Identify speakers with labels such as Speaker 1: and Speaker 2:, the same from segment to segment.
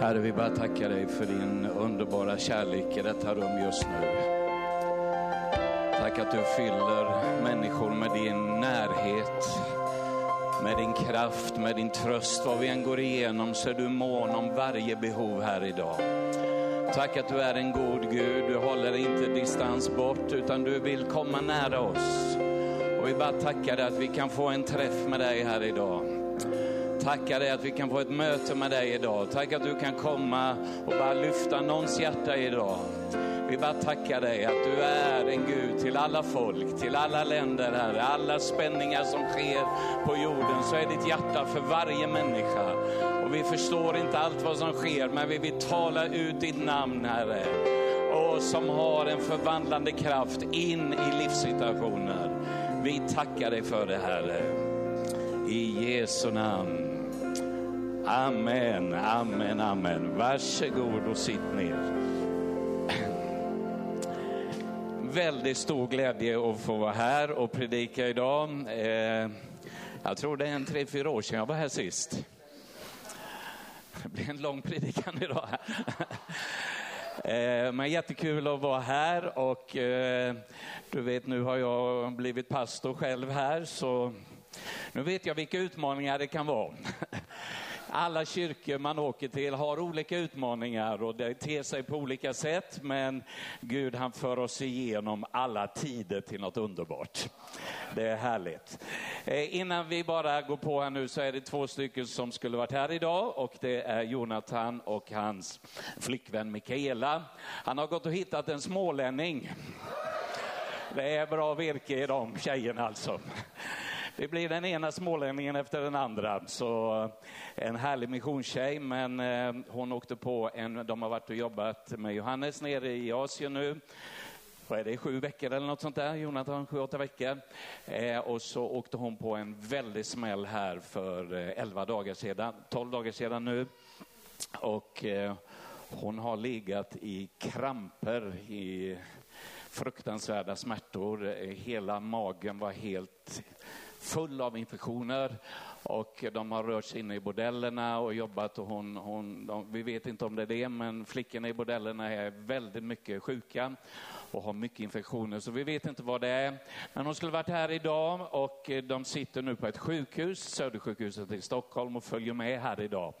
Speaker 1: Herre, vi bara tackar dig för din underbara kärlek i detta rum just nu. Tack att du fyller människor med din närhet, med din kraft, med din tröst. Vad vi än går igenom så är du mån om varje behov här idag. Tack att du är en god Gud. Du håller inte distans bort utan du vill komma nära oss. Och vi bara tackar dig att vi kan få en träff med dig här idag. Tackar dig att vi kan få ett möte med dig idag. Tack att du kan komma och bara lyfta någons hjärta idag. Vi bara tackar dig att du är en Gud till alla folk, till alla länder här. Alla spänningar som sker på jorden så är ditt hjärta för varje människa. Och vi förstår inte allt vad som sker men vi vill tala ut ditt namn Herre. Och som har en förvandlande kraft in i livssituationer. Vi tackar dig för det Herre. I Jesu namn. Amen, amen, amen. Varsågod och sitt ner. Väldigt stor glädje att få vara här och predika idag. Eh, jag tror det är en tre, fyra år sedan jag var här sist. Det blir en lång predikan idag. Eh, men jättekul att vara här och eh, du vet nu har jag blivit pastor själv här så nu vet jag vilka utmaningar det kan vara. Alla kyrkor man åker till har olika utmaningar och det ter sig på olika sätt. Men Gud han för oss igenom alla tider till något underbart. Det är härligt. Eh, innan vi bara går på här nu så är det två stycken som skulle varit här idag och det är Jonathan och hans flickvän Mikaela. Han har gått och hittat en smålänning. Det är bra virke i de tjejerna alltså. Det blir den ena smålänningen efter den andra. Så eh, en härlig missionstjej, men eh, hon åkte på en, de har varit och jobbat med Johannes nere i Asien nu vad är det, sju veckor eller något sånt där, Jonathan, sju, åtta veckor. Eh, och så åkte hon på en väldig smäll här för eh, elva dagar sedan, tolv dagar sedan nu. Och eh, hon har legat i kramper, i fruktansvärda smärtor. Hela magen var helt full av infektioner och de har rört sig inne i bordellerna och jobbat och hon, hon de, vi vet inte om det är det, men flickorna i bordellerna är väldigt mycket sjuka och har mycket infektioner så vi vet inte vad det är. Men hon skulle varit här idag och de sitter nu på ett sjukhus, Södersjukhuset i Stockholm och följer med här idag.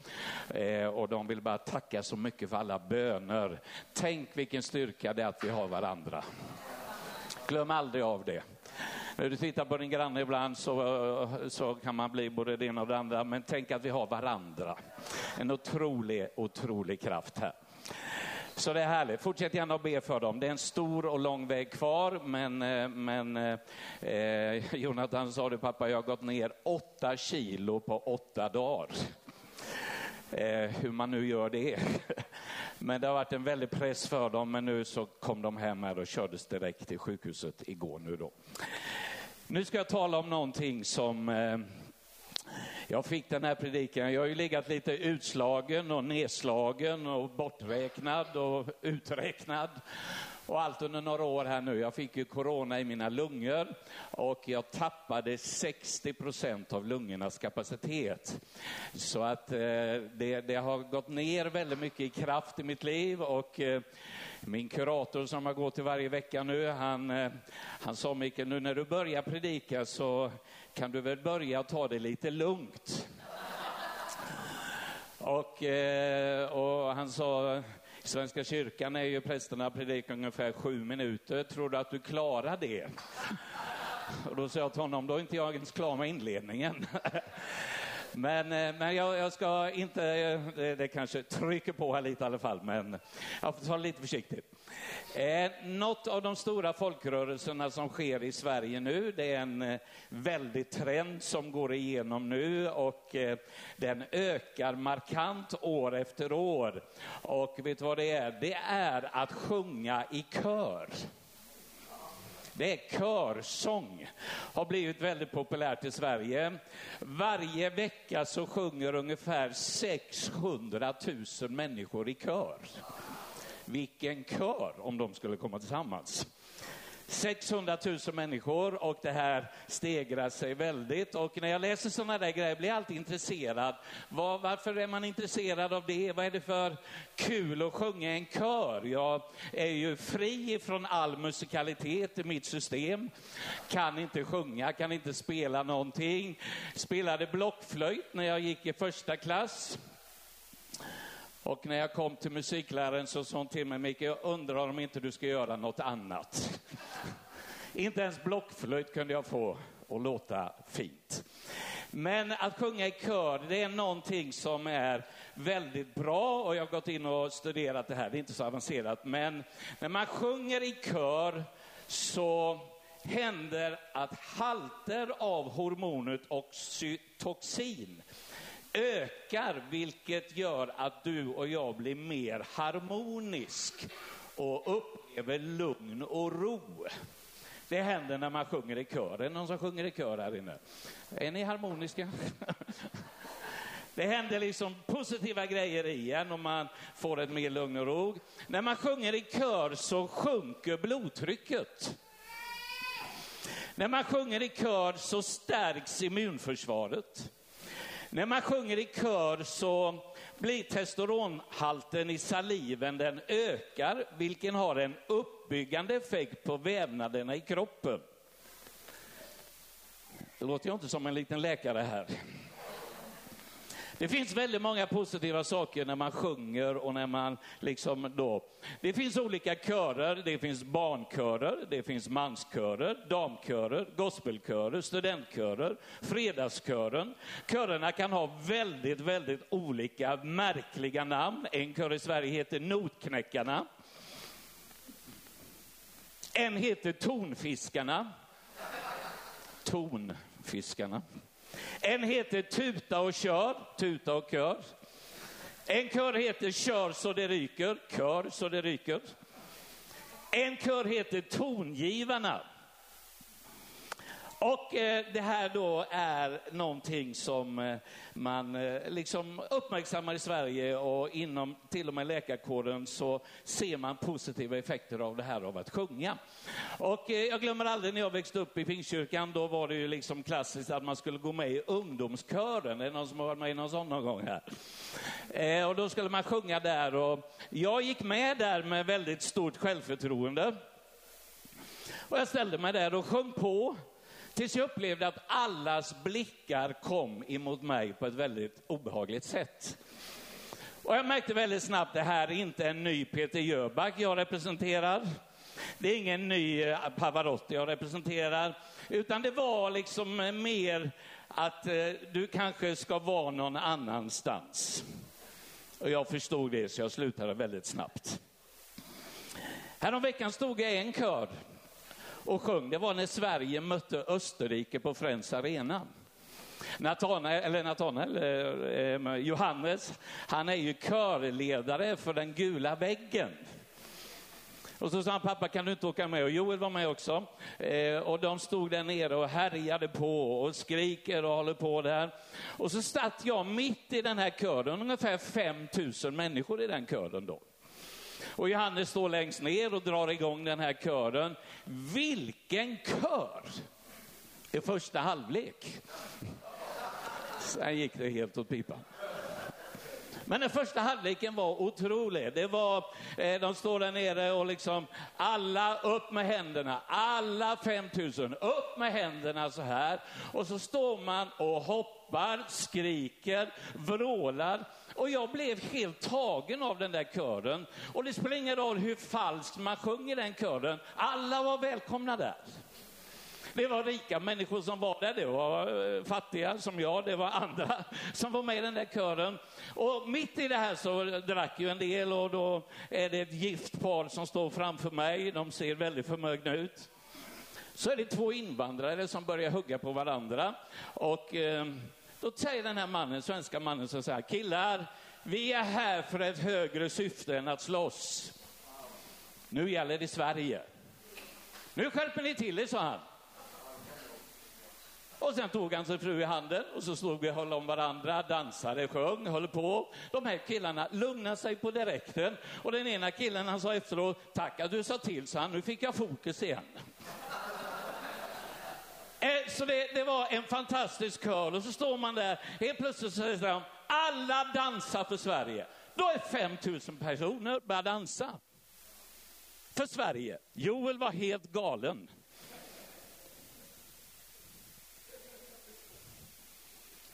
Speaker 1: Eh, och de vill bara tacka så mycket för alla böner. Tänk vilken styrka det är att vi har varandra. Glöm aldrig av det. När du tittar på din granne ibland så, så kan man bli både det ena och det andra, men tänk att vi har varandra. En otrolig, otrolig kraft här. Så det är härligt. Fortsätt gärna att be för dem. Det är en stor och lång väg kvar, men, eh, men eh, eh, Jonathan sa det, pappa, jag har gått ner åtta kilo på åtta dagar. Eh, hur man nu gör det. Men det har varit en väldig press för dem, men nu så kom de hem här och kördes direkt till sjukhuset igår nu då. Nu ska jag tala om någonting som eh, jag fick den här predikan. Jag har ju legat lite utslagen och nedslagen och borträknad och uträknad och allt under några år här nu. Jag fick ju corona i mina lungor och jag tappade 60 procent av lungornas kapacitet. Så att eh, det, det, har gått ner väldigt mycket i kraft i mitt liv och eh, min kurator som jag går till varje vecka nu, han, eh, han sa Mikael, nu när du börjar predika så kan du väl börja ta det lite lugnt. Och, eh, och han sa, i Svenska kyrkan är ju prästerna predikar ungefär sju minuter. Tror du att du klarar det? Och då sa jag till honom, då är inte jag ens klar med inledningen. Men, eh, men jag, jag, ska inte, det, det, kanske trycker på här lite i alla fall, men jag får ta det lite försiktigt. Eh, något av de stora folkrörelserna som sker i Sverige nu, det är en eh, väldig trend som går igenom nu och eh, den ökar markant år efter år. Och vet du vad det är? Det är att sjunga i kör. Det är körsång. Har blivit väldigt populärt i Sverige. Varje vecka så sjunger ungefär 600 000 människor i kör. Vilken kör om de skulle komma tillsammans. 600 000 människor och det här stegrar sig väldigt. Och när jag läser sådana där grejer blir jag alltid intresserad. Var, varför är man intresserad av det? Vad är det för kul att sjunga en kör? Jag är ju fri från all musikalitet i mitt system. Kan inte sjunga, kan inte spela någonting. Spelade blockflöjt när jag gick i första klass. Och när jag kom till musikläraren så sa hon till mig, Micke, jag undrar om inte du ska göra något annat. inte ens blockflöjt kunde jag få att låta fint. Men att sjunga i kör, det är någonting som är väldigt bra och jag har gått in och studerat det här, det är inte så avancerat. Men när man sjunger i kör så händer att halter av hormonet oxytocin ökar, vilket gör att du och jag blir mer harmonisk och upplever lugn och ro. Det händer när man sjunger i kör. Är det någon som sjunger i kör här inne? Är ni harmoniska? Det händer liksom positiva grejer i en och man får ett mer lugn och ro. När man sjunger i kör så sjunker blodtrycket. När man sjunger i kör så stärks immunförsvaret. När man sjunger i kör så blir testosteronhalten i saliven, den ökar, vilken har en uppbyggande effekt på vävnaderna i kroppen. Det låter jag inte som en liten läkare här. Det finns väldigt många positiva saker när man sjunger och när man liksom då... Det finns olika körer, det finns barnkörer, det finns manskörer, damkörer, gospelkörer, studentkörer, fredagskören. Körerna kan ha väldigt, väldigt olika märkliga namn. En kör i Sverige heter Notknäckarna. En heter Tonfiskarna. Tonfiskarna. En heter Tuta och kör, tuta och kör. En kör heter Kör så det ryker, kör så det ryker. En kör heter Tongivarna. Och eh, det här då är någonting som eh, man eh, liksom uppmärksammar i Sverige och inom till och med läkarkåren så ser man positiva effekter av det här av att sjunga. Och eh, jag glömmer aldrig när jag växte upp i Pingstkyrkan, då var det ju liksom klassiskt att man skulle gå med i ungdomskören. Är det någon som har varit med i någon sån någon gång här? Eh, och då skulle man sjunga där och jag gick med där med väldigt stort självförtroende. Och jag ställde mig där och sjöng på. Tills jag upplevde att allas blickar kom emot mig på ett väldigt obehagligt sätt. Och jag märkte väldigt snabbt att det här är inte en ny Peter Jöback jag representerar. Det är ingen ny eh, Pavarotti jag representerar, utan det var liksom eh, mer att eh, du kanske ska vara någon annanstans. Och jag förstod det, så jag slutade väldigt snabbt. Häromveckan stod jag i en kör och sjöng. Det var när Sverige mötte Österrike på Friends Arena. Nathanael, eller Nathanael, eh, eh, Johannes, han är ju körledare för den gula väggen. Och så sa han, pappa kan du inte åka med? Och Joel var med också. Eh, och de stod där nere och härjade på och skriker och håller på där. Och så satt jag mitt i den här kören, ungefär 5 000 människor i den kören då. Och Johannes står längst ner och drar igång den här kören. Vilken kör! I första halvlek. Sen gick det helt åt pipan. Men den första halvleken var otrolig. Det var, eh, de står där nere och liksom alla upp med händerna, alla 5000 upp med händerna så här. Och så står man och hoppar, skriker, vrålar. Och jag blev helt tagen av den där kören. Och det spelar ingen roll hur falskt man sjunger den kören. Alla var välkomna där. Det var rika människor som var där, det var eh, fattiga som jag, det var andra som var med i den där kören. Och mitt i det här så drack ju en del och då är det ett gift par som står framför mig. De ser väldigt förmögna ut. Så är det två invandrare som börjar hugga på varandra. Och eh, då säger den här mannen, svenska mannen, så här, killar, vi är här för ett högre syfte än att slåss. Nu gäller det Sverige. Nu skärper ni till er, sa han. Och sen tog han sin fru i handen och så stod vi och höll om varandra, dansade, sjöng, höll på. De här killarna lugnade sig på direkten och den ena killen han sa efteråt, tack att du sa till, så han, nu fick jag fokus igen. Eh, så det, det, var en fantastisk kör och så står man där, helt plötsligt så säger de, alla dansar för Sverige. Då är 5000 personer börjar dansa. För Sverige. Joel var helt galen.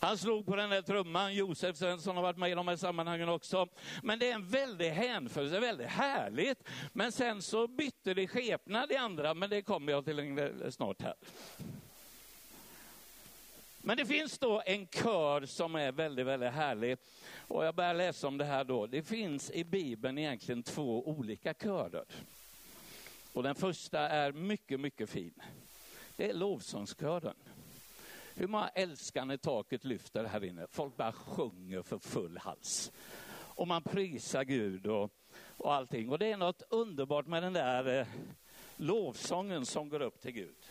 Speaker 1: Han slog på den där trumman, Josef Svensson har varit med i de här sammanhangen också. Men det är en väldig hänförelse, väldigt härligt. Men sen så bytte det skepnad i andra, men det kommer jag till snart här. Men det finns då en kör som är väldigt, väldigt härlig. Och jag börjar läsa om det här då. Det finns i Bibeln egentligen två olika körer. Och den första är mycket, mycket fin. Det är lovsångskören. Hur många älskar när taket lyfter här inne? Folk bara sjunger för full hals. Och man prisar Gud och, och allting. Och det är något underbart med den där eh, lovsången som går upp till Gud.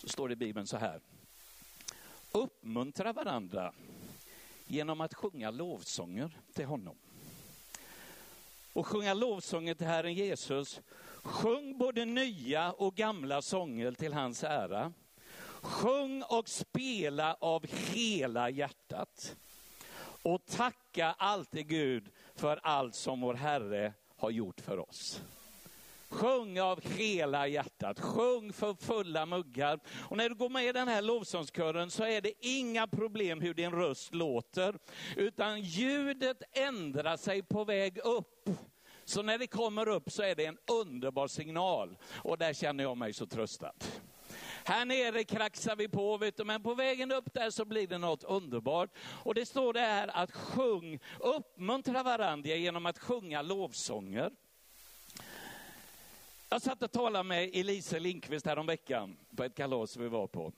Speaker 1: Så står det i Bibeln så här. Uppmuntra varandra genom att sjunga lovsånger till honom. Och sjunga lovsånger till Herren Jesus Sjung både nya och gamla sånger till hans ära. Sjung och spela av hela hjärtat. Och tacka alltid Gud för allt som vår Herre har gjort för oss. Sjung av hela hjärtat, sjung för fulla muggar. Och när du går med i den här lovsångskören så är det inga problem hur din röst låter, utan ljudet ändrar sig på väg upp. Så när det kommer upp så är det en underbar signal och där känner jag mig så tröstad. Här nere kraxar vi på, vet du, men på vägen upp där så blir det något underbart. Och det står det här att sjung, uppmuntra varandra genom att sjunga lovsånger. Jag satt och talade med Elise Lindqvist veckan på ett kalas vi var på.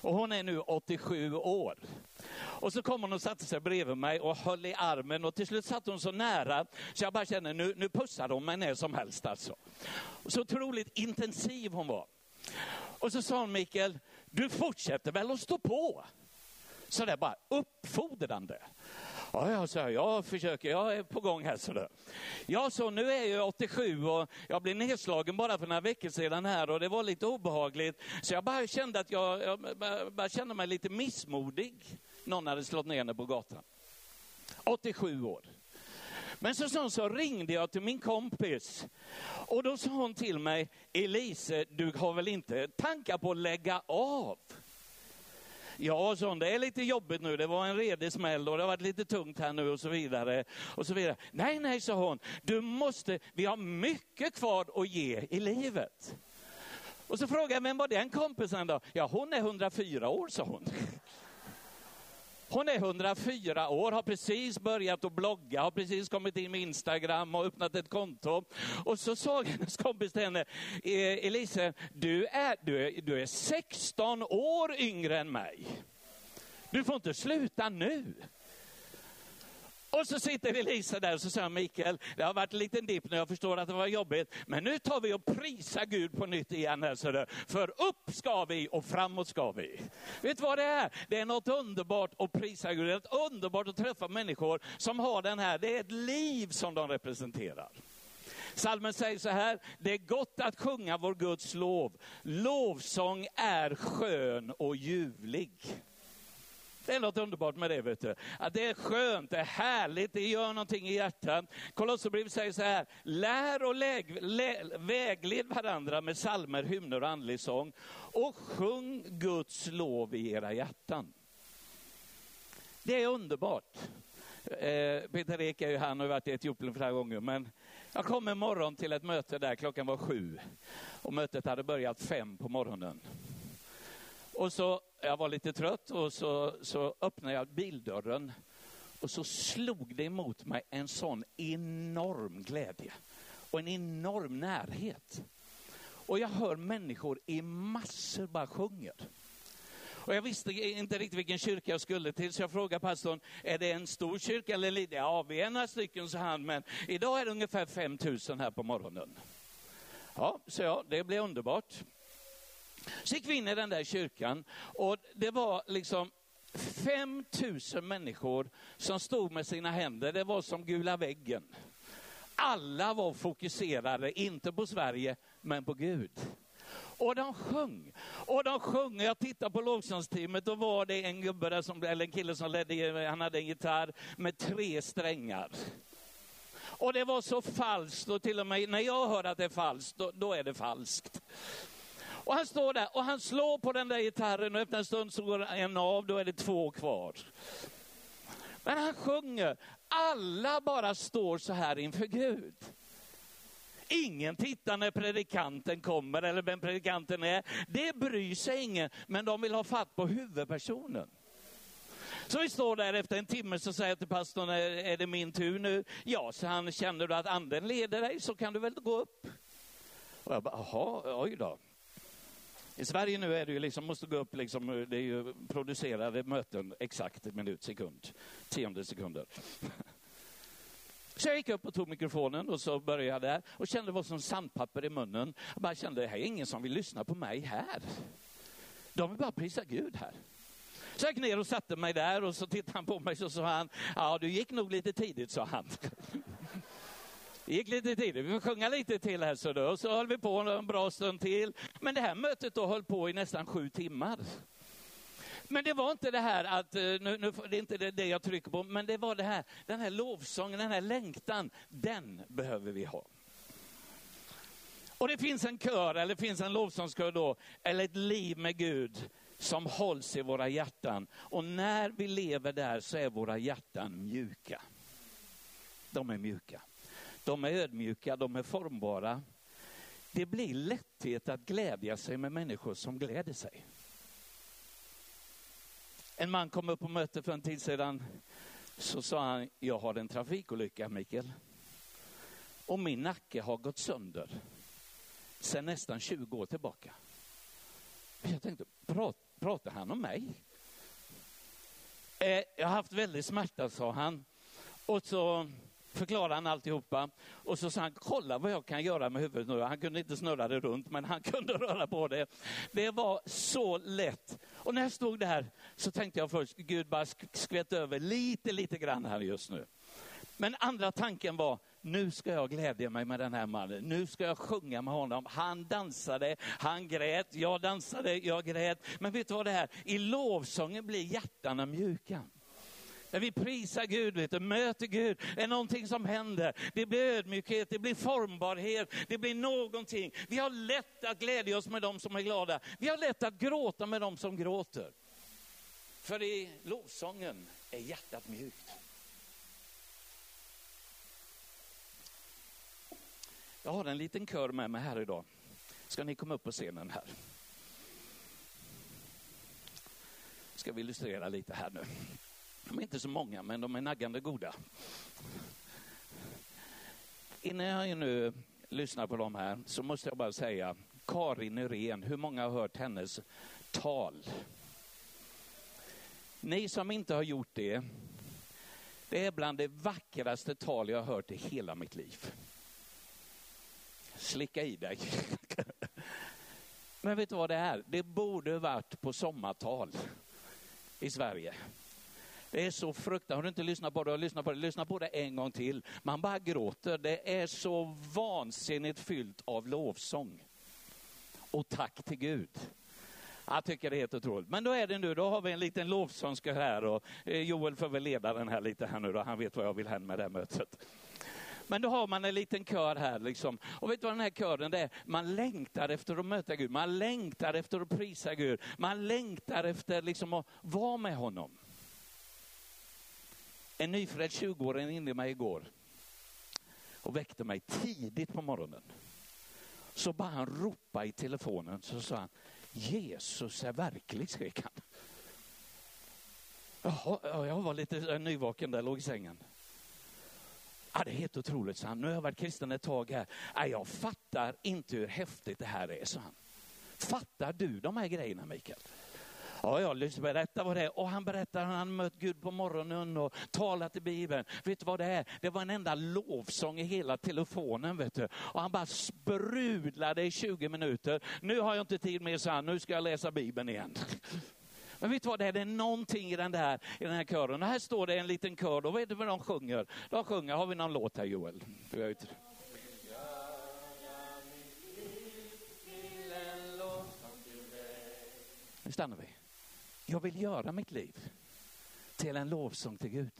Speaker 1: Och hon är nu 87 år. Och så kom hon och satte sig bredvid mig och höll i armen och till slut satt hon så nära så jag bara kände nu, nu pussar hon mig när som helst alltså. Så otroligt intensiv hon var. Och så sa hon Mikael, du fortsätter väl att stå på? Så där bara uppfordrande. Ja, jag sa, jag försöker, jag är på gång här. Så där. Ja, så nu är jag 87 och jag blev nedslagen bara för några veckor sedan här och det var lite obehagligt. Så jag bara kände att jag, jag bara kände mig lite missmodig. Någon hade slått ner henne på gatan. 87 år. Men så, så, så ringde jag till min kompis och då sa hon till mig, Elise, du har väl inte tankar på att lägga av? Ja, så det är lite jobbigt nu. Det var en redig smäll och det har varit lite tungt här nu och så vidare. Och så vidare. Nej, nej, sa hon. Du måste, vi har mycket kvar att ge i livet. Och så frågade jag, vem var den kompisen då? Ja, hon är 104 år, sa hon. Hon är 104 år, har precis börjat att blogga, har precis kommit in med Instagram och öppnat ett konto. Och så sa hennes kompis till henne, e, Elise, du är, du, är, du är 16 år yngre än mig. Du får inte sluta nu. Och så sitter Elisa där och så säger Mikael, det har varit en liten dipp nu, jag förstår att det var jobbigt, men nu tar vi och prisar Gud på nytt igen. Här, så det, för upp ska vi och framåt ska vi. Vet du vad det är? Det är något underbart att prisa Gud, det är något underbart att träffa människor som har den här, det är ett liv som de representerar. Salmen säger så här, det är gott att sjunga vår Guds lov. Lovsång är skön och ljuvlig. Det är något underbart med det. Vet du. Att det är skönt, det är härligt, det gör någonting i hjärtat. Kolosserbrevet säger så här, lär och läg, lä, vägled varandra med salmer, hymner och andlig sång och sjung Guds lov i era hjärtan. Det är underbart. Eh, Peter Ek är ju han och har varit i Etiopien flera gånger, men jag kom en morgon till ett möte där, klockan var sju och mötet hade börjat fem på morgonen. Och så, jag var lite trött och så, så öppnade jag bildörren och så slog det emot mig en sån enorm glädje och en enorm närhet. Och jag hör människor i massor bara sjunger. Och jag visste inte riktigt vilken kyrka jag skulle till, så jag frågade pastorn, är det en stor kyrka eller liten? Ja, vi är några stycken, så han, men idag är det ungefär 5 000 här på morgonen. Ja, så ja, det blir underbart. Så gick vi in i den där kyrkan och det var liksom 5000 människor som stod med sina händer. Det var som gula väggen. Alla var fokuserade, inte på Sverige, men på Gud. Och de sjöng. Och de sjöng. Jag tittade på lovsångsteamet, då var det en gubbe där som, eller en kille som ledde, han hade en gitarr med tre strängar. Och det var så falskt och till och med när jag hör att det är falskt, då, då är det falskt. Och han står där och han slår på den där gitarren och efter en stund så går en av, då är det två kvar. Men han sjunger, alla bara står så här inför Gud. Ingen tittar när predikanten kommer eller vem predikanten är. Det bryr sig ingen, men de vill ha fatt på huvudpersonen. Så vi står där efter en timme så säger jag till pastorn, är det min tur nu? Ja, så han känner du att anden leder dig så kan du väl gå upp. Och jag bara, jaha, oj då. I Sverige nu är det ju liksom, måste gå upp liksom, det är ju producerade möten exakt minut, sekund, tionde sekunder. Så jag gick upp och tog mikrofonen och så började jag där och kände det var som sandpapper i munnen. Jag bara kände, det här är ingen som vill lyssna på mig här. De vill bara prisa Gud här. Så jag gick ner och satte mig där och så tittade han på mig och så sa han, ja du gick nog lite tidigt, sa han. Det gick lite tidigt, vi får sjunga lite till här så då. Och så höll vi på en bra stund till. Men det här mötet då höll på i nästan sju timmar. Men det var inte det här att, eh, nu, nu, det är inte det, det jag trycker på, men det var det här, den här lovsången, den här längtan, den behöver vi ha. Och det finns en kör, eller det finns en lovsångskör då, eller ett liv med Gud som hålls i våra hjärtan. Och när vi lever där så är våra hjärtan mjuka. De är mjuka. De är ödmjuka, de är formbara. Det blir lätthet att glädja sig med människor som gläder sig. En man kom upp på möte för en tid sedan. Så sa han, jag har en trafikolycka Mikael. Och min nacke har gått sönder. Sen nästan 20 år tillbaka. Jag tänkte, pratar han om mig? Eh, jag har haft väldigt smärta, sa han. Och så förklarade han alltihopa. Och så sa han, kolla vad jag kan göra med huvudet nu. Han kunde inte snurra det runt, men han kunde röra på det. Det var så lätt. Och när jag stod där så tänkte jag först, Gud bara skvätt över lite, lite grann här just nu. Men andra tanken var, nu ska jag glädja mig med den här mannen. Nu ska jag sjunga med honom. Han dansade, han grät, jag dansade, jag grät. Men vet du vad det är? I lovsången blir hjärtana mjuka. När vi prisar Gud, vet du, möter Gud, är någonting som händer. Det blir ödmjukhet, det blir formbarhet, det blir någonting. Vi har lätt att glädja oss med dem som är glada. Vi har lätt att gråta med dem som gråter. För i lovsången är hjärtat mjukt. Jag har en liten kör med mig här idag. Ska ni komma upp på scenen här? Ska vi illustrera lite här nu. De är inte så många, men de är naggande goda. Innan jag nu lyssnar på dem här så måste jag bara säga, Karin Nyrén, hur många har hört hennes tal? Ni som inte har gjort det, det är bland det vackraste tal jag har hört i hela mitt liv. Slicka i dig. Men vet du vad det är? Det borde varit på sommartal i Sverige. Det är så fruktansvärt. Har du inte lyssnat på det, lyssna på det, lyssna på det en gång till. Man bara gråter. Det är så vansinnigt fyllt av lovsång. Och tack till Gud. Jag tycker det är helt otroligt. Men då är det nu, då har vi en liten lovsångskör här och eh, Joel får väl leda den här lite här nu då. Han vet vad jag vill hän med det här mötet. Men då har man en liten kör här liksom. Och vet du vad den här kören är? Man längtar efter att möta Gud. Man längtar efter att prisa Gud. Man längtar efter liksom att vara med honom. En nyfrälst 20-åring ringde mig igår och väckte mig tidigt på morgonen. Så bara han ropa i telefonen så sa han, Jesus är verklig, skrek han. Jaha, jag var lite eh, nyvaken där, låg i sängen. Ja, det är helt otroligt, sa han. Nu har jag varit kristen ett tag här. Ja, jag fattar inte hur häftigt det här är, sa han. Fattar du de här grejerna, Mikael? Ja, ja, berätta vad det är. Och han berättar att han mött Gud på morgonen och talat i Bibeln. Vet du vad det är? Det var en enda lovsång i hela telefonen. Vet du. Och han bara sprudlade i 20 minuter. Nu har jag inte tid mer, så han. Nu ska jag läsa Bibeln igen. Men vet du vad det är? Det är någonting i den, där, i den här kören. Och här står det en liten kör. Då vet du vad de sjunger? De sjunger, har vi någon låt här Joel? Nu stannar vi. Jag vill göra mitt liv till en lovsång till Gud.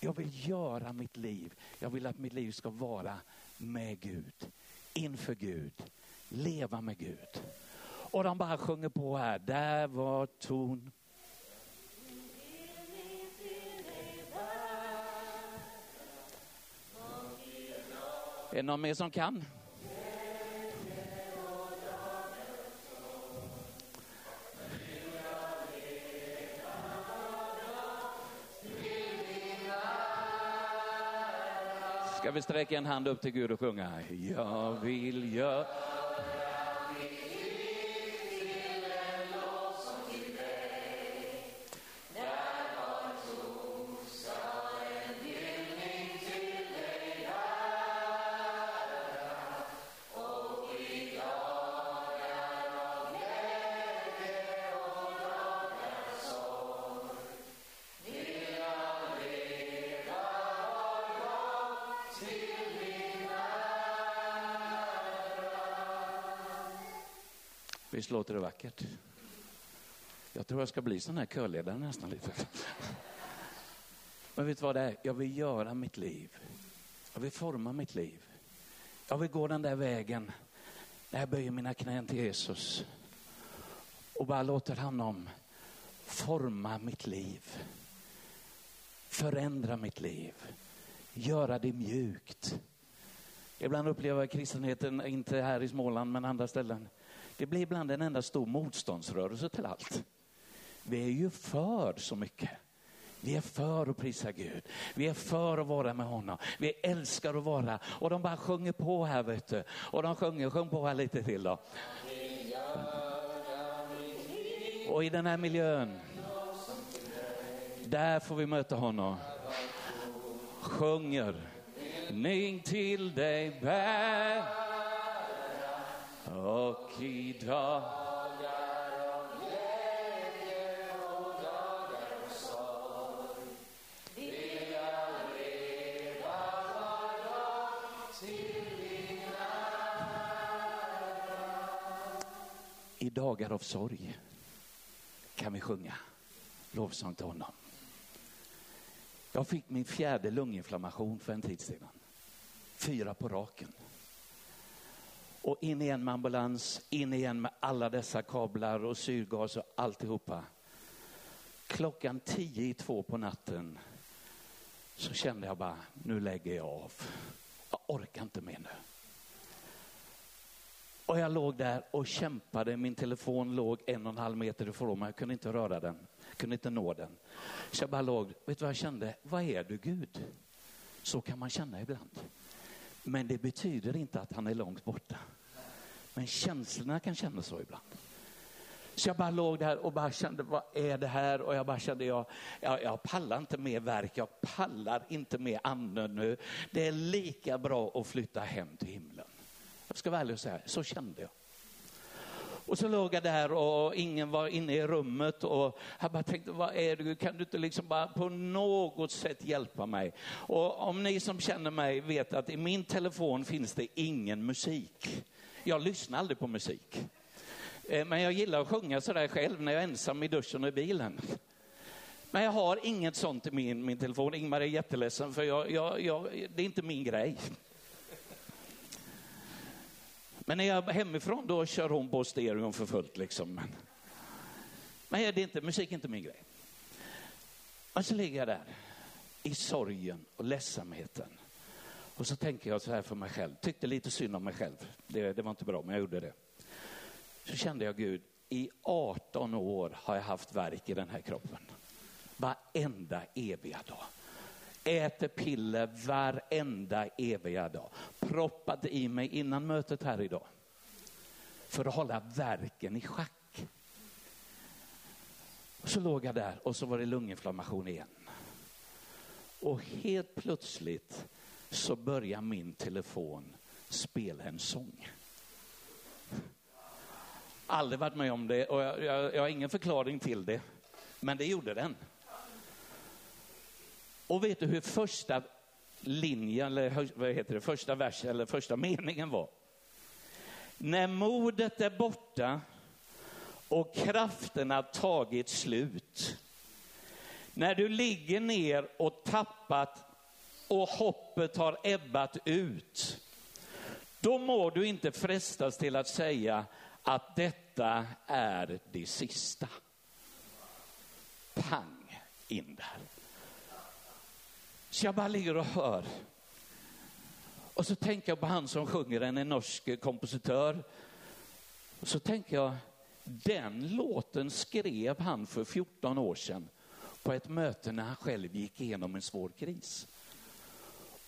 Speaker 1: Jag vill göra mitt liv. Jag vill att mitt liv ska vara med Gud, inför Gud, leva med Gud. Och de bara sjunger på här. Där var ton. Är det någon mer som kan? Ska vi sträcka en hand upp till Gud och sjunga? Jag vill göra Visst låter det vackert? Jag tror jag ska bli sån här körledare nästan lite. Men vet du vad det är? Jag vill göra mitt liv. Jag vill forma mitt liv. Jag vill gå den där vägen när jag böjer mina knän till Jesus och bara låter honom forma mitt liv. Förändra mitt liv. Göra det mjukt. Ibland upplever jag kristenheten, inte här i Småland men andra ställen, det blir ibland en enda stor motståndsrörelse till allt. Vi är ju för så mycket. Vi är för att prisa Gud. Vi är för att vara med honom. Vi älskar att vara. Och de bara sjunger på här vet du. Och de sjunger, sjung på här lite till då. Och i den här miljön, där får vi möta honom. Sjunger. Ning till dig bär och i dagar av glädje och dagar av sorg vill jag leva var dag till din ära. I dagar av sorg kan vi sjunga lovsång till honom. Jag fick min fjärde lunginflammation för en tid sedan. Fyra på raken och in igen med ambulans, in igen med alla dessa kablar och syrgas och alltihopa. Klockan tio i två på natten så kände jag bara, nu lägger jag av. Jag orkar inte mer nu. Och jag låg där och kämpade. Min telefon låg en och en halv meter ifrån mig. Jag kunde inte röra den. Jag kunde inte nå den. Så jag bara låg. Vet du vad jag kände? Vad är du Gud? Så kan man känna ibland. Men det betyder inte att han är långt borta. Men känslorna kan kännas så ibland. Så jag bara låg där och bara kände, vad är det här? Och jag bara kände, jag, jag, jag pallar inte mer verk, jag pallar inte mer anden nu. Det är lika bra att flytta hem till himlen. Jag ska vara ärlig och säga, så kände jag. Och så låg jag där och ingen var inne i rummet och jag bara tänkte, vad är det, kan du inte liksom bara på något sätt hjälpa mig? Och om ni som känner mig vet att i min telefon finns det ingen musik. Jag lyssnar aldrig på musik. Eh, men jag gillar att sjunga sådär själv när jag är ensam i duschen och i bilen. Men jag har inget sånt i min, min telefon. Ingmar är jätteledsen för jag, jag, jag, det är inte min grej. Men när jag är hemifrån då kör hon på stereon för fullt. Liksom. Men, men det är inte, musik är inte min grej. Och så ligger jag där i sorgen och ledsamheten. Och så tänker jag så här för mig själv, tyckte lite synd om mig själv. Det, det var inte bra, men jag gjorde det. Så kände jag Gud, i 18 år har jag haft verk i den här kroppen. Varenda eviga dag. Äter piller varenda eviga dag. Proppade i mig innan mötet här idag. För att hålla verken i schack. Så låg jag där och så var det lunginflammation igen. Och helt plötsligt så börjar min telefon spela en sång. Aldrig varit med om det och jag, jag, jag har ingen förklaring till det. Men det gjorde den. Och vet du hur första linjen, eller vad heter det, första versen eller första meningen var? När modet är borta och krafterna tagit slut. När du ligger ner och tappat och hoppet har ebbat ut. Då må du inte frestas till att säga att detta är det sista. Pang in där. Så jag bara ligger och hör. Och så tänker jag på han som sjunger, en norsk kompositör. Och så tänker jag, den låten skrev han för 14 år sedan på ett möte när han själv gick igenom en svår kris.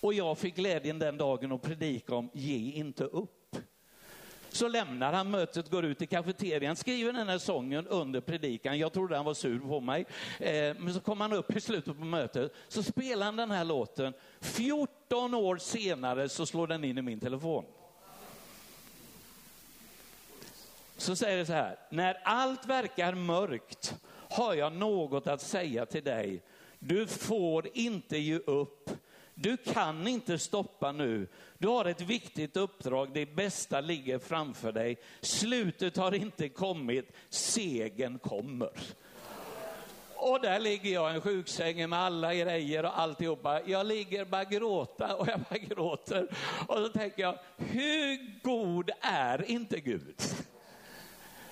Speaker 1: Och jag fick glädjen den dagen att predika om ge inte upp. Så lämnar han mötet, går ut i kafeterian, skriver den här sången under predikan. Jag trodde han var sur på mig. Eh, men så kom han upp i slutet på mötet, så spelar han den här låten. 14 år senare så slår den in i min telefon. Så säger det så här, när allt verkar mörkt har jag något att säga till dig. Du får inte ge upp. Du kan inte stoppa nu. Du har ett viktigt uppdrag, det bästa ligger framför dig. Slutet har inte kommit, segern kommer. Och där ligger jag i en sjuksäng med alla grejer och alltihopa. Jag ligger bara gråta och jag bara gråter. Och så tänker jag, hur god är inte Gud?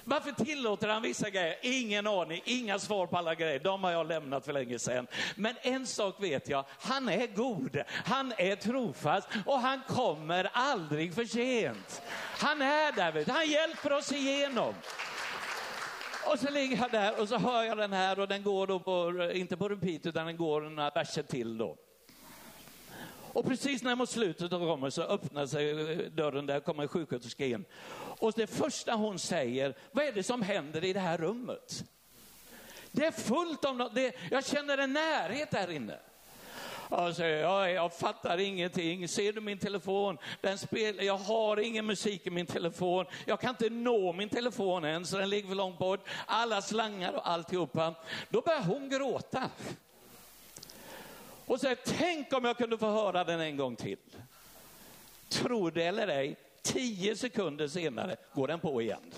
Speaker 1: Varför tillåter han vissa grejer? Ingen aning, inga svar på alla grejer. De har jag lämnat för länge sedan. Men en sak vet jag, han är god, han är trofast och han kommer aldrig för sent. Han är där, vet. han hjälper oss igenom. Och så ligger jag där och så hör jag den här och den går då på, inte på repeat utan den går några verser till då. Och precis när mot slutet kommer så öppnar sig dörren, där kommer en sjuksköterska in. Och det första hon säger, vad är det som händer i det här rummet? Det är fullt av något, det, jag känner en närhet där inne. Jag säger, jag fattar ingenting. Ser du min telefon? Den spelar, jag har ingen musik i min telefon. Jag kan inte nå min telefon än, så den ligger för långt bort. Alla slangar och alltihopa. Då börjar hon gråta. Och säger, tänk om jag kunde få höra den en gång till. Tror det eller ej, tio sekunder senare går den på igen.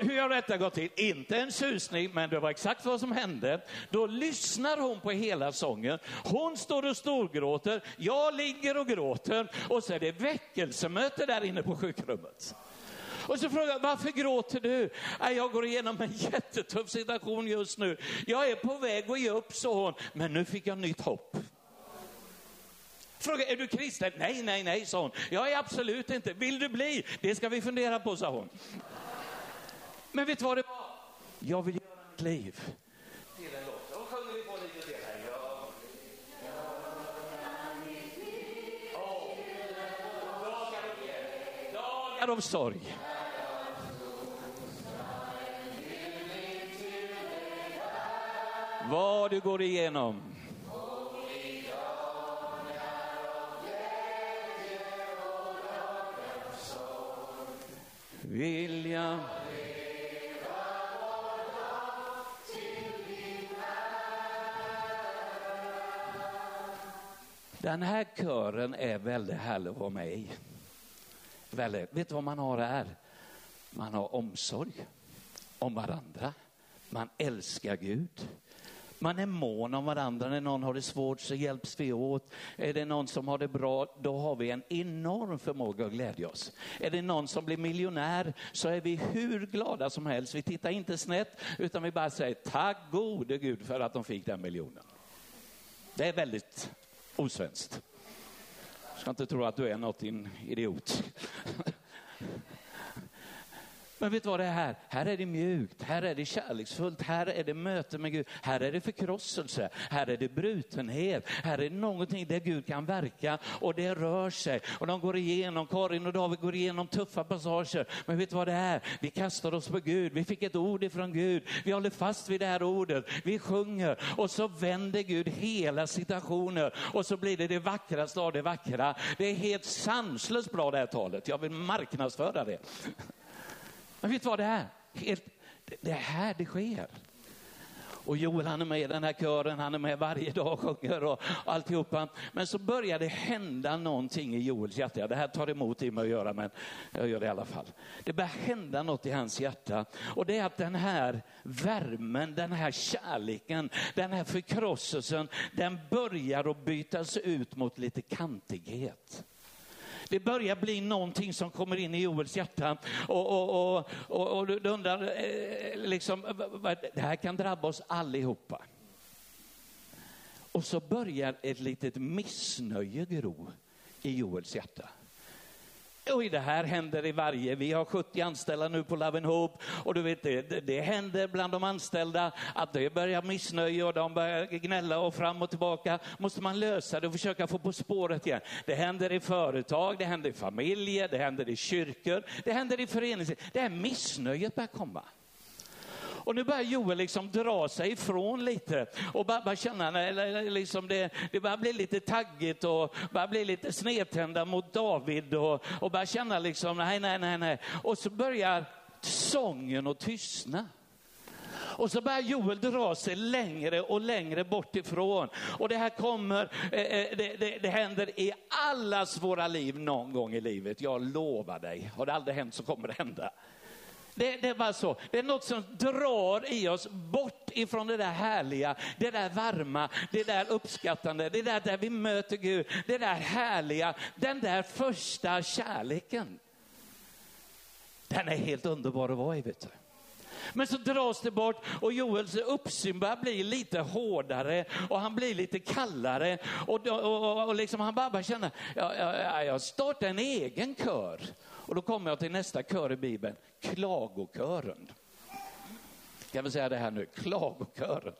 Speaker 1: Hur har detta gått till? Inte en susning, men det var exakt vad som hände. Då lyssnar hon på hela sången. Hon står och storgråter, jag ligger och gråter och så är det väckelsemöte där inne på sjukrummet. Och så frågar jag, varför gråter du? Jag går igenom en jättetuff situation just nu. Jag är på väg att ge upp, sa hon, men nu fick jag nytt hopp. Fråga, är du kristen? Nej, nej, nej, sa hon. Jag är absolut inte. Vill du bli? Det ska vi fundera på, sa hon. Men vet du vad det var? Jag vill göra mitt liv till en låt. Sjunger vi på lite till här. Dagar av sorg. Vad du går igenom. Vill jag Den här kören är väldigt härlig att vara med i. Väldigt. Vet du vad man har här? Man har omsorg om varandra. Man älskar Gud. Man är mån om varandra. När någon har det svårt så hjälps vi åt. Är det någon som har det bra, då har vi en enorm förmåga att glädja oss. Är det någon som blir miljonär så är vi hur glada som helst. Vi tittar inte snett utan vi bara säger tack gode Gud för att de fick den miljonen. Det är väldigt osvenskt. Jag ska inte tro att du är något idiot. Men vet du vad det är här? Här är det mjukt, här är det kärleksfullt, här är det möte med Gud, här är det förkrosselse, här är det brutenhet, här är det någonting där Gud kan verka och det rör sig. Och de går igenom, Karin och David går igenom tuffa passager. Men vet du vad det är? Vi kastar oss på Gud, vi fick ett ord ifrån Gud, vi håller fast vid det här ordet, vi sjunger och så vänder Gud hela situationen och så blir det det vackraste av det vackra. Det är helt sanslöst bra det här talet, jag vill marknadsföra det. Men vet du vad det är? Helt, det är här det sker. Och Joel han är med i den här kören, han är med varje dag och sjunger och alltihopa. Men så börjar det hända någonting i Joels hjärta. Det här tar emot i mig att göra, men jag gör det i alla fall. Det börjar hända något i hans hjärta. Och det är att den här värmen, den här kärleken, den här förkrosselsen, den börjar att bytas ut mot lite kantighet. Det börjar bli någonting som kommer in i Joels hjärta. Och, och, och, och, och du undrar, eh, liksom, det här kan drabba oss allihopa. Och så börjar ett litet missnöje gro i Joels hjärta. Oj, det här händer i varje, vi har 70 anställda nu på Love Hope och du vet det, det händer bland de anställda att det börjar missnöje och de börjar gnälla och fram och tillbaka. Måste man lösa det och försöka få på spåret igen. Det händer i företag, det händer i familjer, det händer i kyrkor, det händer i föreningsliv. Det här missnöjet börjar komma. Och nu börjar Joel liksom dra sig ifrån lite och börjar känna, eller liksom det, det börjar bli lite taggigt och börjar bli lite snedtända mot David och, och börjar känna liksom, nej, nej, nej, nej. Och så börjar sången att tystna. Och så börjar Joel dra sig längre och längre bort ifrån. Och det här kommer, eh, eh det, det, det händer i allas våra liv någon gång i livet. Jag lovar dig. Har det aldrig hänt så kommer det hända. Det, det, är bara så. Det är något som drar i oss bort ifrån det där härliga, det där varma, det där uppskattande, det där där vi möter Gud, det där härliga, den där första kärleken. Den är helt underbar att vara i, vet du. Men så dras det bort och Joels uppsyn börjar bli lite hårdare och han blir lite kallare och, och, och, och liksom han bara känner, jag, jag, jag startar en egen kör. Och då kommer jag till nästa kör i Bibeln, klagokören. Kan vi säga det här nu, klagokören.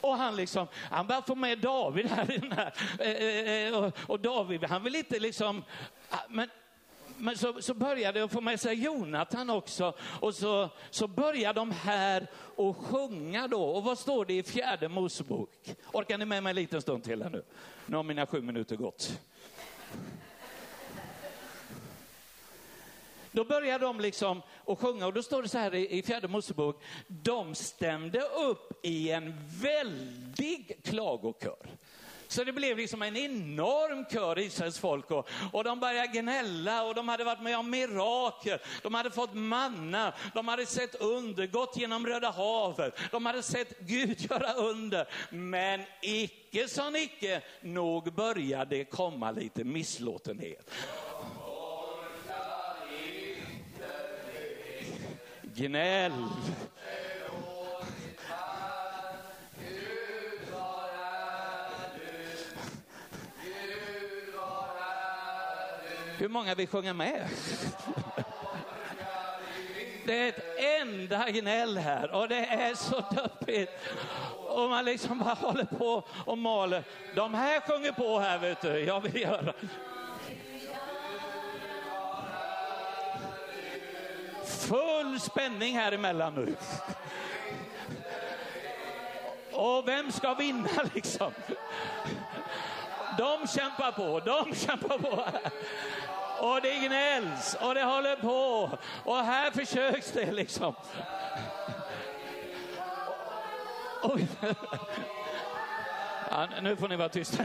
Speaker 1: Och han liksom, han börjar få med David här i den här. Eh, eh, eh, och, och David, han vill inte liksom, ah, men men så, så började jag få med sig Jonathan också och så, så börjar de här att sjunga då. Och vad står det i fjärde Mosebok? Orkar ni med mig en liten stund till här nu? Nu har mina sju minuter gått. Då börjar de liksom att sjunga och då står det så här i fjärde Mosebok. De stämde upp i en väldig klagokör. Så det blev liksom en enorm kör Israels folk och, och de började gnälla och de hade varit med om mirakel. De hade fått manna, de hade sett under, gått genom Röda havet. De hade sett Gud göra under. Men icke sa icke, nog började komma lite misslåtenhet. Gnäll. Hur många vill sjunga med? Det är ett enda gnäll här och det är så deppigt. Och man liksom bara håller på och maler. De här sjunger på här vet du, jag vill göra. Spänning här emellan nu. Och vem ska vinna liksom? De kämpar på, de kämpar på och det gnälls och det håller på och här försöks det liksom. Och, Ja, nu får ni vara tysta.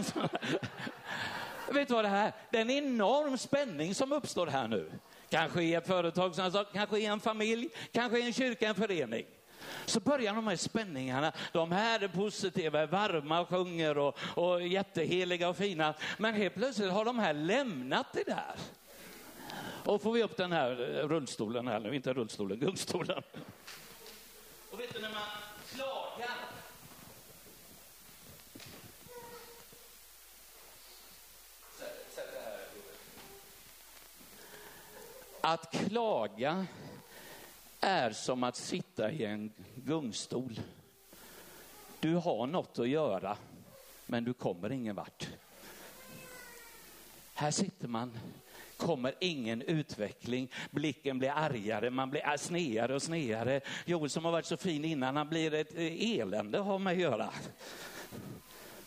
Speaker 1: Vet du vad det här Det är en enorm spänning som uppstår här nu. Kanske i ett företag, kanske i en familj, kanske i en kyrka, en förening. Så börjar de här spänningarna. De här är positiva, är varma och sjunger och, och jätteheliga och fina. Men helt plötsligt har de här lämnat det där. Och får vi upp den här rullstolen här nu, inte rullstolen, gungstolen. Och vet du när man klagar att klaga, är som att sitta i en gungstol. Du har något att göra, men du kommer ingen vart. Här sitter man, kommer ingen utveckling, blicken blir argare, man blir snedare och snedare. Joel som har varit så fin innan, han blir ett eh, elände att ha med att göra.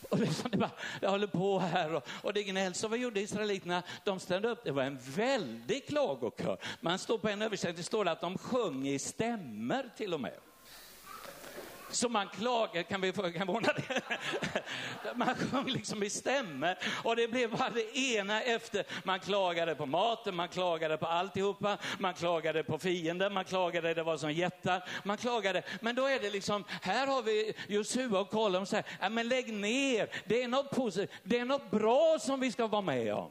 Speaker 1: Och liksom det, bara, jag håller på här och, och det gnälls. Och vad gjorde israeliterna? De ställde upp, det var en väldig klagokör. Man står på en översättning, det står att de sjöng i stämmer till och med. Så man klagar, kan vi, kan vi ordna det? Man sjöng liksom i stämmer och det blev bara det ena efter. Man klagade på maten, man klagade på alltihopa, man klagade på fienden, man klagade det var som jättar, man klagade. Men då är det liksom, här har vi Josua och Kolum och säger, men lägg ner, det är något positivt, det är något bra som vi ska vara med om.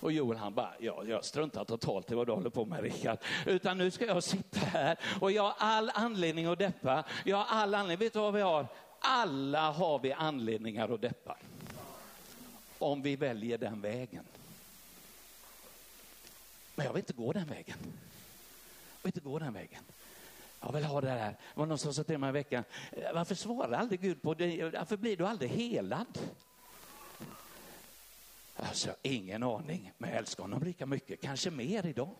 Speaker 1: Och Joel han bara, ja, jag struntar totalt i vad du håller på med Rickard. Utan nu ska jag sitta här och jag har all anledning att deppa. Jag har all anledning, vet du vad vi har? Alla har vi anledningar att deppa. Om vi väljer den vägen. Men jag vill inte gå den vägen. Jag vill inte gå den vägen. Jag vill ha det här. Det var någon som sa till mig i veckan, varför svarar aldrig Gud på det? Varför blir du aldrig helad? Alltså, ingen aning, men jag älskar honom lika mycket, kanske mer idag.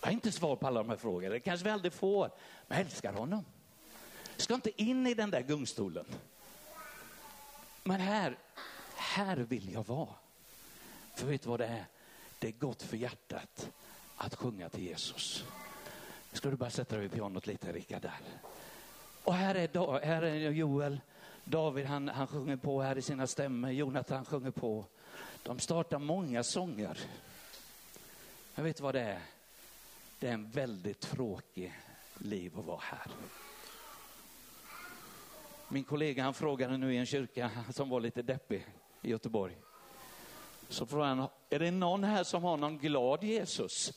Speaker 1: Jag har inte svar på alla de här frågorna, det kanske vi aldrig får, men jag älskar honom. Jag ska inte in i den där gungstolen. Men här, här vill jag vara. För vet du vad det är? Det är gott för hjärtat att sjunga till Jesus. Ska du bara sätta dig vid pianot lite, Rickard, där. Och här är, här är Joel, David han, han sjunger på här i sina stämmor, Jonathan sjunger på. De startar många sånger. Jag vet vad det är. Det är en väldigt tråkig liv att vara här. Min kollega han frågade nu i en kyrka som var lite deppig i Göteborg. Så frågade han, är det någon här som har någon glad Jesus?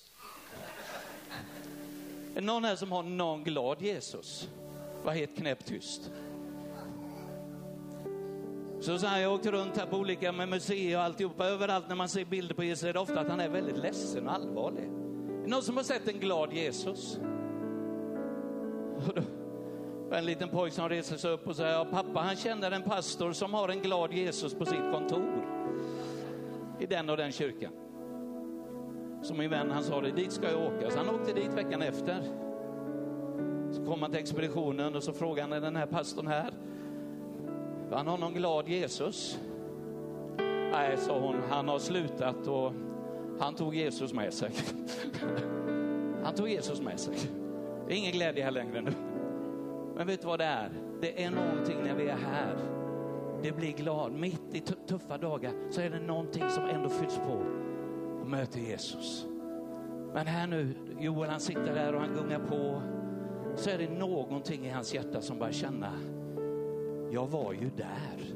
Speaker 1: Är det någon här som har någon glad Jesus? Var helt knäpptyst. Så så här, jag åkte runt här på olika med museer och alltihopa. Överallt när man ser bilder på Jesus är det ofta att han är väldigt ledsen och allvarlig. Är någon som har sett en glad Jesus? Och då var en liten pojke som reser sig upp och säger, ja, pappa han känner en pastor som har en glad Jesus på sitt kontor. I den och den kyrkan. Så min vän han sa det, dit ska jag åka. Så han åkte dit veckan efter. Så kom han till expeditionen och så frågade han, är den här pastorn här? Han har någon glad Jesus. Nej, sa hon, han har slutat och han tog Jesus med sig. Han tog Jesus med sig. Det är ingen glädje här längre nu. Men vet du vad det är? Det är någonting när vi är här. Det blir glad. Mitt i tuffa dagar så är det någonting som ändå fylls på och möter Jesus. Men här nu, Joel han sitter där och han gungar på. Så är det någonting i hans hjärta som börjar känna jag var ju där.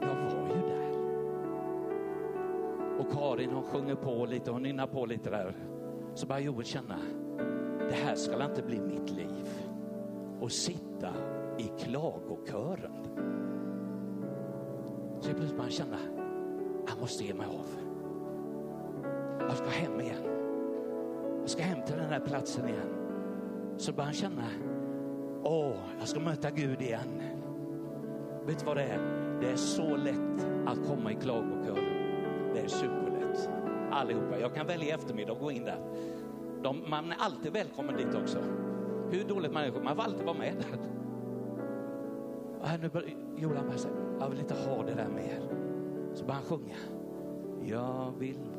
Speaker 1: Jag var ju där. Och Karin hon sjunger på lite, hon nynnar på lite där. Så börjar Joel känna, det här ska inte bli mitt liv. Och sitta i klagokören. Så plötsligt börjar han känna, jag måste ge mig av. Jag ska hem igen. Jag ska hem till den här platsen igen. Så börjar han känna, åh, jag ska möta Gud igen. Vet du vad det är? Det är så lätt att komma i klagokören. Det är superlätt. Allihopa. Jag kan välja eftermiddag och gå in där. De, man är alltid välkommen dit också. Hur dåligt man är, man får alltid vara med där. Och här nu börjar Jolan bara säga, jag vill inte ha det där mer. Så börjar han sjunga. Jag vill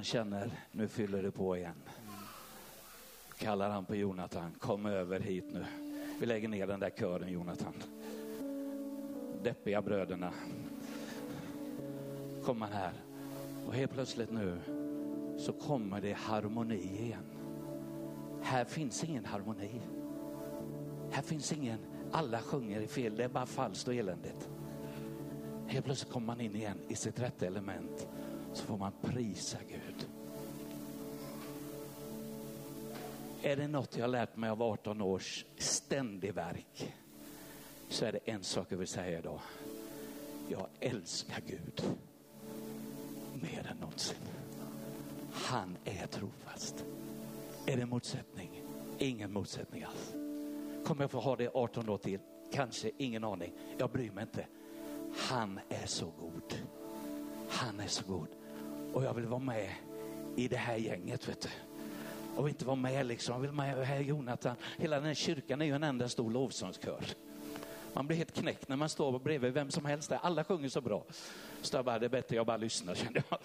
Speaker 1: han känner, nu fyller det på igen. Kallar han på Jonathan, kom över hit nu. Vi lägger ner den där kören Jonathan. Deppiga bröderna. Kom han här. Och helt plötsligt nu så kommer det harmoni igen. Här finns ingen harmoni. Här finns ingen, alla sjunger i fel, det är bara falskt och eländigt. Helt plötsligt kommer man in igen i sitt rätta element. Så får man prisa Gud. Är det något jag har lärt mig av 18 års ständig verk så är det en sak jag vill säga idag. Jag älskar Gud mer än någonsin. Han är trofast. Är det motsättning? Ingen motsättning alls. Kommer jag få ha det 18 år till? Kanske, ingen aning. Jag bryr mig inte. Han är så god. Han är så god. Och jag vill vara med i det här gänget. Vet du. Och inte vara med liksom. Jag vill vara med här Jonathan. Hela den här kyrkan är ju en enda stor lovsångskör. Man blir helt knäckt när man står bredvid vem som helst. Där. Alla sjunger så bra. Så jag bara, det är bättre jag bara lyssnar kände jag.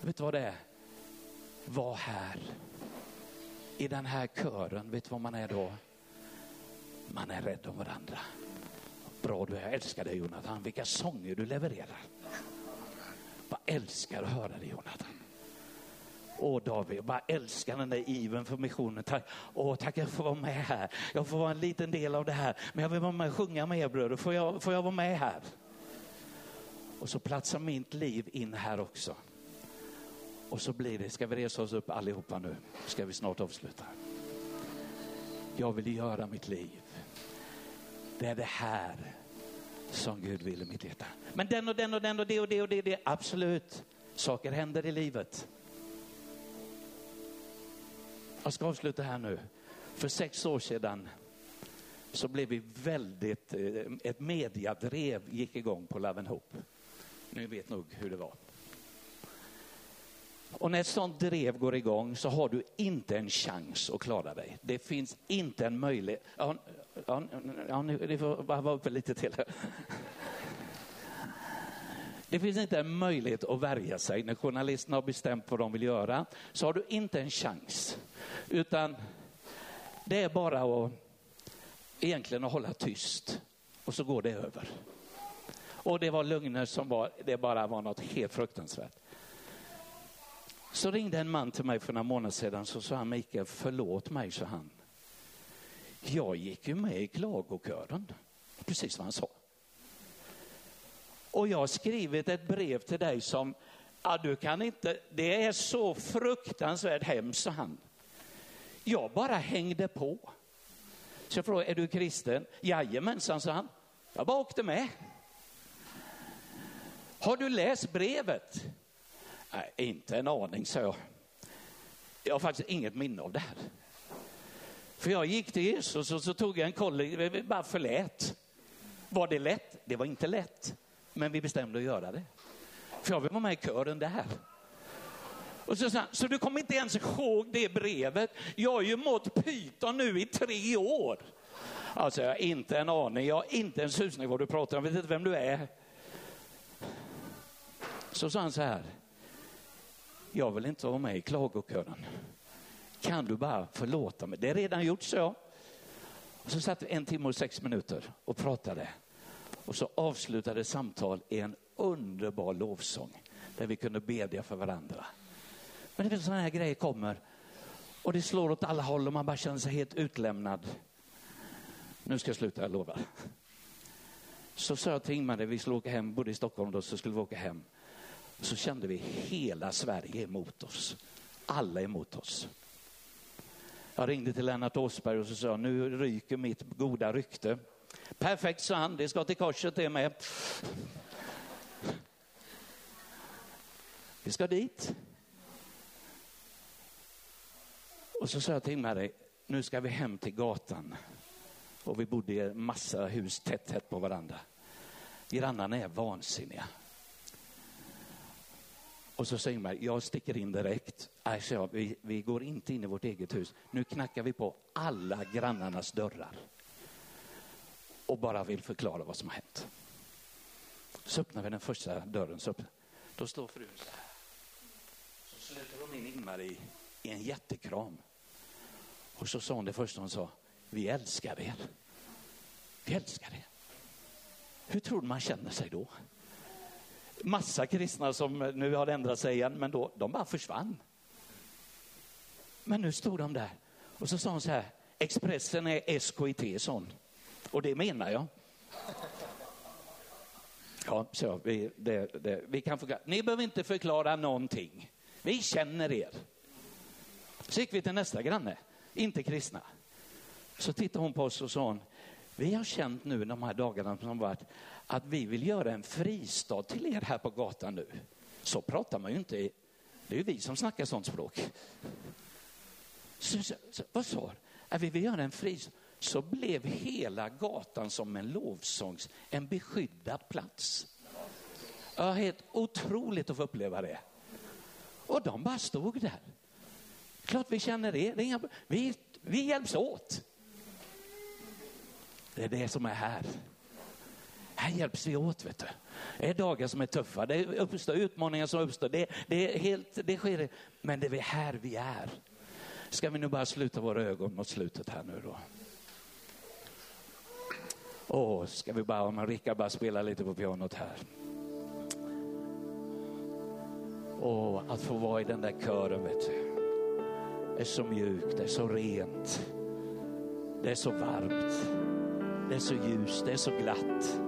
Speaker 1: Vet du vad det är? Var här. I den här kören, vet du vad man är då? Man är rädd om varandra. Bra du är, jag älskar dig Jonathan. Vilka sånger du levererar. Bara älskar att höra det, Jonathan. Åh David, jag bara älskar den där iven för missionen. Tack, åh, tack jag får vara med här. Jag får vara en liten del av det här. Men jag vill vara med och sjunga med er bröder. Får jag, får jag vara med här? Och så platsar mitt liv in här också. Och så blir det, ska vi resa oss upp allihopa nu? Ska vi snart avsluta? Jag vill göra mitt liv. Det är det här som Gud vill i mitt hjärta. Men den och den och den och det och det och det, det absolut. Saker händer i livet. Jag ska avsluta här nu. För sex år sedan så blev vi väldigt, eh, ett mediadrev gick igång på Love and Hope. Ni vet nog hur det var. Och när ett sånt drev går igång så har du inte en chans att klara dig. Det finns inte en möjlighet. Ja, ja, ja, ni får bara vara uppe lite till. Det finns inte en möjlighet att värja sig. När journalisterna har bestämt vad de vill göra så har du inte en chans. Utan det är bara att egentligen att hålla tyst och så går det över. Och det var lögner som var, det bara var något helt fruktansvärt. Så ringde en man till mig för några månader sedan så sa han Mikael, förlåt mig, sa han. Jag gick ju med i klagokören. Precis vad han sa. Och jag har skrivit ett brev till dig som, ja, du kan inte, det är så fruktansvärt hemskt, sa han. Jag bara hängde på. Så jag frågade, är du kristen? Jajamensan, sa han. Jag bara åkte med. Har du läst brevet? Nej, inte en aning, sa jag. Jag har faktiskt inget minne av det här. För jag gick till Jesus och så tog jag en koll, bara förlät. Var det lätt? Det var inte lätt. Men vi bestämde att göra det. För jag vill vara med i kören där. Och så, så, så du kommer inte ens ihåg det brevet? Jag har ju mått pyton nu i tre år. Alltså jag har inte en aning, jag har inte en susning vad du pratar om, jag vet inte vem du är. Så sa han så här, jag vill inte vara med i klagokören. Kan du bara förlåta mig? Det är redan gjort, så. Och så satt vi en timme och sex minuter och pratade. Och så avslutade samtal i en underbar lovsång där vi kunde bedja för varandra. Men det är sådana här grejer kommer och det slår åt alla håll och man bara känner sig helt utlämnad. Nu ska jag sluta, jag lovar. Så sa jag till Ingmar, vi skulle åka hem, bodde i Stockholm då, så skulle vi åka hem. Så kände vi hela Sverige emot oss. Alla emot oss. Jag ringde till Lennart Åsberg och så sa nu ryker mitt goda rykte. Perfekt, sa han. Det ska till korset det med. Vi ska dit. Och så sa jag till Ingmarie, nu ska vi hem till gatan. Och vi bodde i en massa hus tätt, tätt på varandra. Grannarna är vansinniga. Och så säger man, jag sticker in direkt. Alltså, vi, vi går inte in i vårt eget hus. Nu knackar vi på alla grannarnas dörrar och bara vill förklara vad som har hänt. Så öppnar vi den första dörren. Så då står frun så här. Så sluter hon in Ingmar i, i en jättekram. Och så sa hon det första hon sa. Vi älskar er. Vi älskar er. Hur tror du man känner sig då? Massa kristna som nu har ändrat sig igen, men då, de bara försvann. Men nu stod de där och så sa hon så här, Expressen är SKIT sån. Och det menar jag. Ja, så vi, det, det, vi kan förklara. Ni behöver inte förklara någonting. Vi känner er. Så gick vi till nästa granne, inte kristna. Så tittade hon på oss och sa vi har känt nu de här dagarna som varit att vi vill göra en fristad till er här på gatan nu. Så pratar man ju inte. Det är ju vi som snackar sånt språk. Så, så, så, vad sa du? Att vi vill göra en fristad. Så blev hela gatan som en lovsångs, en beskyddad plats. Ja, helt otroligt att få uppleva det. Och de bara stod där. Klart vi känner er. det inga, vi, vi hjälps åt. Det är det som är här. Här hjälps vi åt. Vet du. Det är dagar som är tuffa, det uppstår utmaningar som uppstår. Det, det, är helt, det sker, men det är här vi är. Ska vi nu bara sluta våra ögon mot slutet här nu då? Åh, ska vi bara, om Rickard bara spela lite på pianot här. Åh, att få vara i den där kören, vet du. Det är så mjukt, det är så rent. Det är så varmt. Det är så ljust, det är så glatt.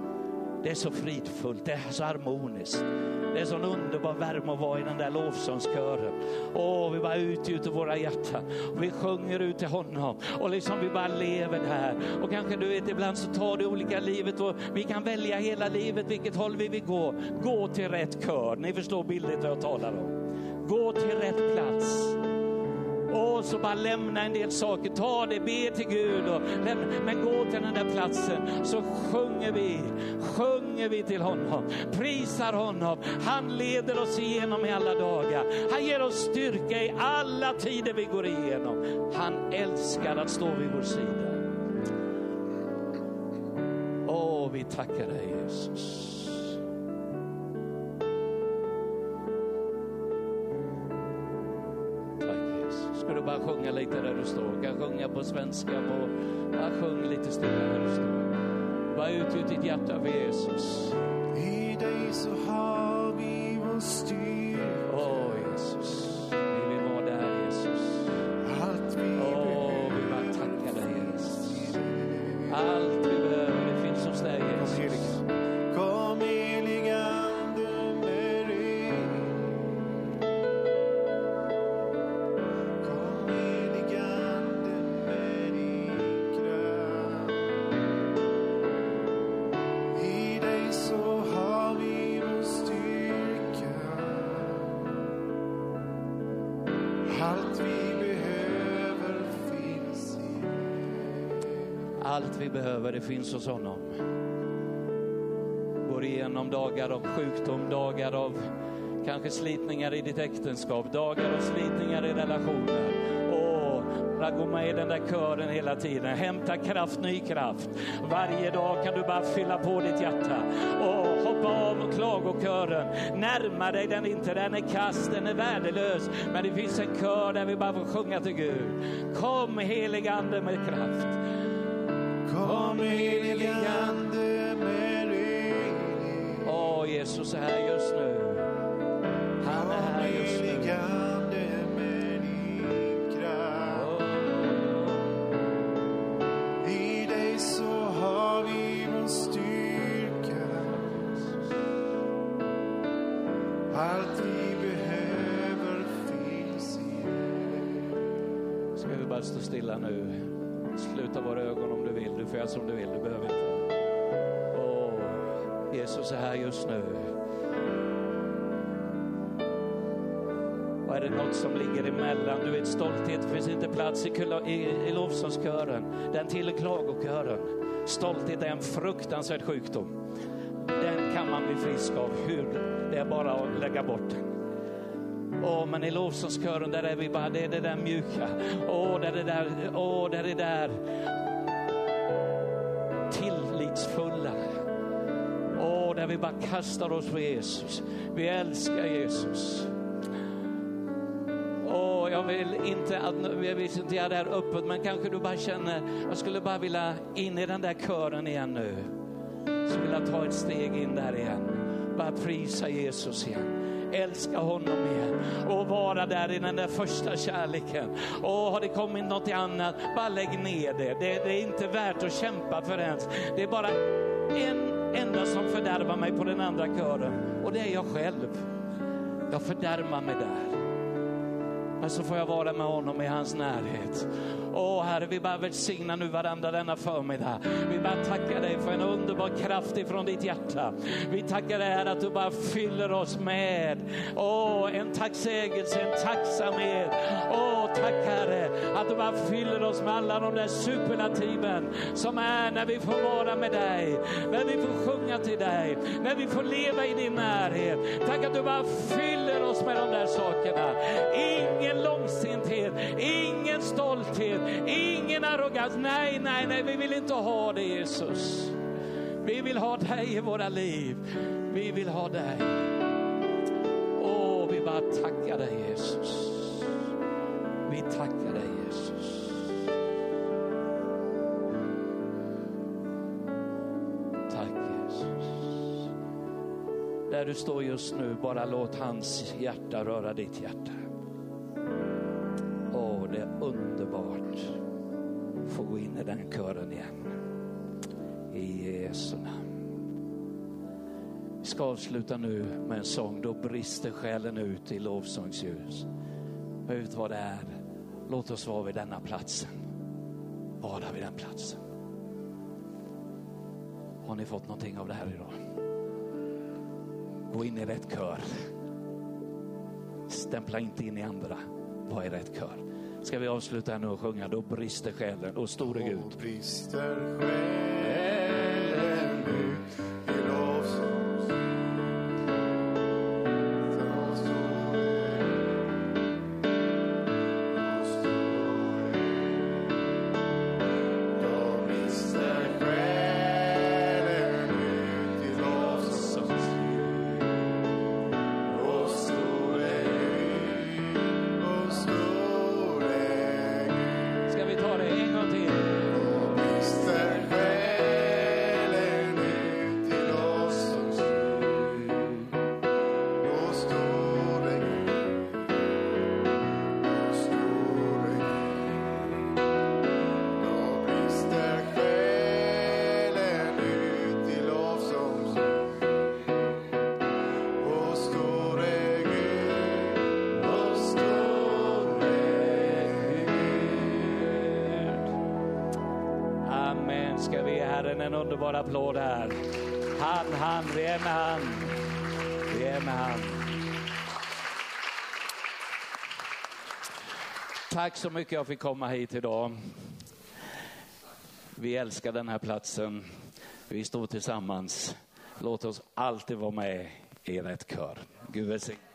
Speaker 1: Det är så fridfullt, det är så harmoniskt. Det är sån underbar värme att vara i den där lovsångskören. Åh, vi bara utgjuter våra hjärtan. Vi sjunger ut till honom och liksom vi bara lever där. Och kanske du vet, ibland så tar det olika livet och vi kan välja hela livet vilket håll vi vill gå. Gå till rätt kör. Ni förstår bildet vad jag talar om. Gå till rätt plats. Och så bara lämna en del saker, ta det, be till Gud. Och lämna, men gå till den där platsen så sjunger vi, sjunger vi till honom, prisar honom. Han leder oss igenom i alla dagar. Han ger oss styrka i alla tider vi går igenom. Han älskar att stå vid vår sida. Åh, vi tackar dig Jesus. Du bara sjunga lite där du står. Kan sjunga på svenska. På, bara sjung lite stilla där du står. Bara ut ur ditt hjärta för Jesus.
Speaker 2: I dig så har vi vår styrka.
Speaker 1: Åh behöver, det finns hos honom. Går igenom dagar av sjukdom, dagar av kanske slitningar i ditt äktenskap, dagar av slitningar i relationer. Åh, bara gå med i den där kören hela tiden. Hämta kraft, ny kraft. Varje dag kan du bara fylla på ditt hjärta. Och hoppa av klagokören. Närma dig den inte, den är kast, den är värdelös. Men det finns en kör där vi bara får sjunga till Gud. Kom helig ande med kraft.
Speaker 2: Kom helige Ande med ring.
Speaker 1: Åh, Jesus är här just nu. Han är här just nu.
Speaker 2: Dig dig.
Speaker 1: Bara stå stilla nu? Sluta våra ögon om får som du vill, du behöver inte. Åh, Jesus är här just nu. Och är det något som ligger emellan, du vet stolthet finns inte plats i, kula- i, i lovsångskören, den tillhör klagokören. Stolthet är en fruktansvärd sjukdom. Den kan man bli frisk av, hur det är bara att lägga bort den. Åh, men i lovsångskören där är vi bara, det är det där mjuka. Åh, där är det där, åh, där är det där när där vi bara kastar oss på Jesus. Vi älskar Jesus. Och jag vill inte att, jag vill inte göra det här öppet, men kanske du bara känner, jag skulle bara vilja in i den där kören igen nu. Så vill jag ta ett steg in där igen. Bara prisa Jesus igen älska honom igen och vara där i den där första kärleken. Och har det kommit något annat, bara lägg ner det. det. Det är inte värt att kämpa för ens. Det är bara en enda som fördärvar mig på den andra kören och det är jag själv. Jag fördärvar mig där. Men så får jag vara med honom i hans närhet. Åh Herre, vi bara välsignar nu varandra denna förmiddag. Vi bara tackar dig för en underbar kraft ifrån ditt hjärta. Vi tackar dig Herre att du bara fyller oss med åh, en tacksägelse, en tacksamhet. Åh, tack Herre att du bara fyller oss med alla de där superlativen som är när vi får vara med dig, när vi får sjunga till dig, när vi får leva i din närhet. Tack att du bara fyller oss med de där sakerna. Ingen långsinthet, ingen stolthet, ingen arrogans. Nej, nej, nej, vi vill inte ha det Jesus. Vi vill ha dig i våra liv. Vi vill ha dig. Åh, vi bara tackar dig Jesus. Vi tackar dig Där du står just nu, bara låt hans hjärta röra ditt hjärta. Åh, det är underbart att få gå in i den kören igen. I Jesu namn. Vi ska avsluta nu med en sång. Då brister själen ut i lovsångsljus. Vet vad det är? Låt oss vara vid denna platsen. Vara vid den platsen. Har ni fått någonting av det här idag? Gå in i rätt kör. Stämpla inte in i andra. Var i rätt kör. Ska vi avsluta här nu och sjunga? Då brister själen. Och store Gud. Underbar applåd här. Han, han, vi är med han. Vi är med han. Tack så mycket jag fick komma hit idag. Vi älskar den här platsen. Vi står tillsammans. Låt oss alltid vara med i rätt kör. Gud välsigne.